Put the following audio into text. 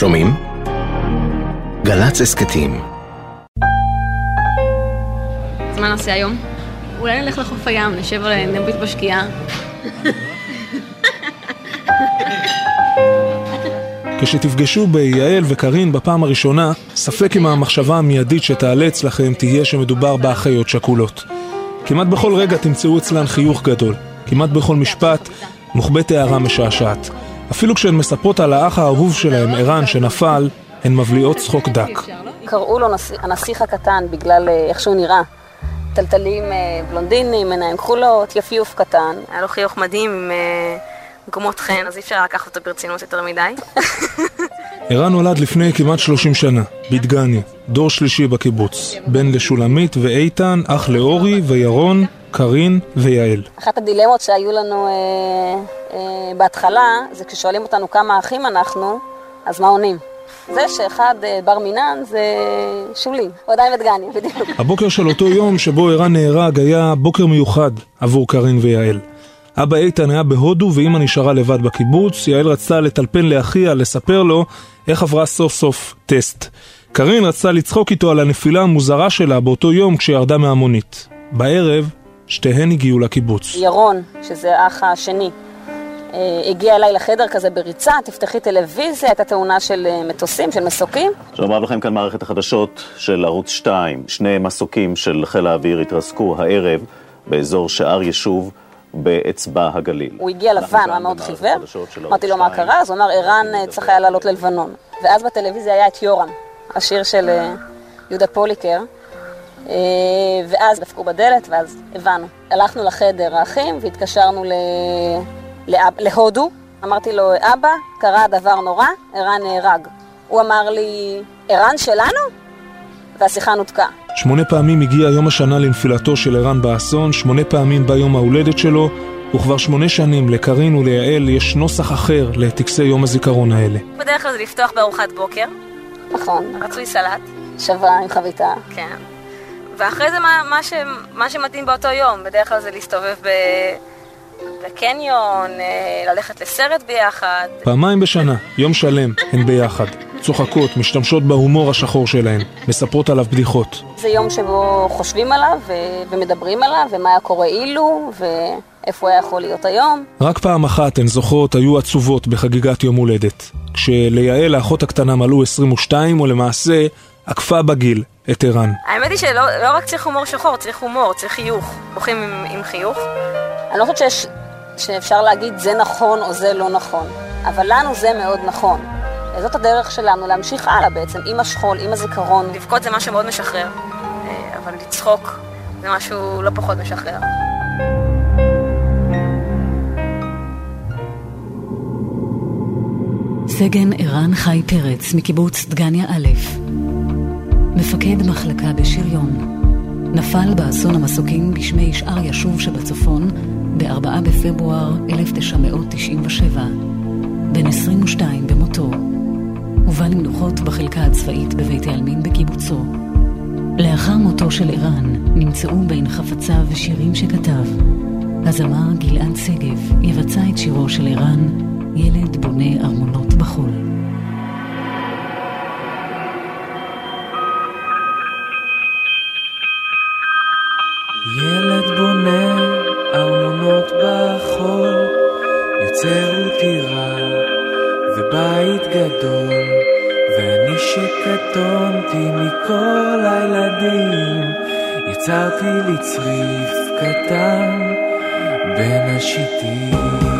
שומעים? גל"צ הסכתים אז מה נעשה היום? אולי נלך לחוף הים, נשב על נביט בשקיעה. כשתפגשו ביעל וקארין בפעם הראשונה, ספק אם המחשבה המיידית שתעלה אצלכם תהיה שמדובר באחיות שכולות. כמעט בכל רגע תמצאו אצלן חיוך גדול. כמעט בכל משפט מוחבאת הערה משעשעת. אפילו כשהן מספרות על האח האהוב שלהם, ערן, שנפל, הן מבליעות צחוק דק. קראו לו הנסיך הקטן בגלל אה, איך שהוא נראה. טלטלים אה, בלונדינים, עיניים כחולות, יפיוף קטן. היה לו חיוך מדהים עם אה, גומות חן, אז אי אפשר לקחת אותו ברצינות יותר מדי. ערן נולד לפני כמעט 30 שנה, בדגניה, דור שלישי בקיבוץ. בן לשולמית ואיתן, אח לאורי וירון, קארין ויעל. אחת הדילמות שהיו לנו אה, אה, בהתחלה, זה כששואלים אותנו כמה אחים אנחנו, אז מה עונים? זה שאחד אה, בר מינן זה שולי, הוא עדיין בדגניה, בדיוק. הבוקר של אותו יום שבו ערן נהרג היה בוקר מיוחד עבור קארין ויעל. אבא איתן היה בהודו ואימא נשארה לבד בקיבוץ, יעל רצתה לטלפן לאחיה, לספר לו איך עברה סוף סוף טסט. קארין רצתה לצחוק איתו על הנפילה המוזרה שלה באותו יום כשירדה מהמונית. בערב, שתיהן הגיעו לקיבוץ. ירון, שזה האח השני, אה, הגיע אליי לחדר כזה בריצה, תפתחי טלוויזיה, הייתה תאונה של אה, מטוסים, של מסוקים. שלום לכם כאן מערכת החדשות של ערוץ 2. שני מסוקים של חיל האוויר התרסקו הערב באזור שער יישוב. באצבע הגליל. הוא הגיע לבן, הוא היה מאוד חיוור, אמרתי לו מה קרה, אז הוא אמר ערן אה, צריך היה לעלות ללבנון. ואז בטלוויזיה היה את יורם, השיר של יהודה פוליקר, ואז דפקו בדלת, ואז הבנו. הלכנו לחדר האחים והתקשרנו ל... לאב, להודו, אמרתי לו, אבא, קרה דבר נורא, ערן נהרג. הוא אמר לי, ערן שלנו? והשיחה נותקה. שמונה פעמים הגיע יום השנה לנפילתו של ערן באסון, שמונה פעמים בא יום ההולדת שלו, וכבר שמונה שנים לקארין וליעל יש נוסח אחר לטקסי יום הזיכרון האלה. בדרך כלל זה לפתוח בארוחת בוקר. נכון. רצוי סלט. שווה עם חביתה. כן. ואחרי זה מה, מה, ש, מה שמתאים באותו יום, בדרך כלל זה להסתובב ב... לקניון, אה, ללכת לסרט ביחד. פעמיים בשנה, יום שלם, הן ביחד. צוחקות, משתמשות בהומור השחור שלהן, מספרות עליו בדיחות. זה יום שבו חושבים עליו ו- ומדברים עליו, ומה היה קורה אילו, ואיפה היה יכול להיות היום. רק פעם אחת הן זוכרות היו עצובות בחגיגת יום הולדת. כשליעל האחות הקטנה מלאו 22, ולמעשה עקפה בגיל את ערן. האמת היא שלא לא רק צריך הומור שחור, צריך הומור, צריך חיוך. בוכים עם, עם חיוך. אני לא חושבת שיש, שאפשר להגיד זה נכון או זה לא נכון, אבל לנו זה מאוד נכון. זאת הדרך שלנו להמשיך הלאה בעצם, עם השכול, עם הזיכרון. לבכות זה משהו מאוד משחרר, אה, אבל לצחוק זה משהו לא פחות משחרר. סגן ערן חי פרץ מקיבוץ דגניה א', מפקד מחלקה בשריון, נפל באסון המסוקים בשמי שאר ישוב שבצפון ב-4 בפברואר 1997, בן 22 במותו. הובא למנוחות בחלקה הצבאית בבית העלמין בקיבוצו. לאחר מותו של ערן נמצאו בין חפציו שירים שכתב. הזמר גלעד שגב יבצע את שירו של ערן, ילד בונה ארמונות בחול. שקטונתי מכל הילדים, יצרתי לי צריף קטן בין השיטים.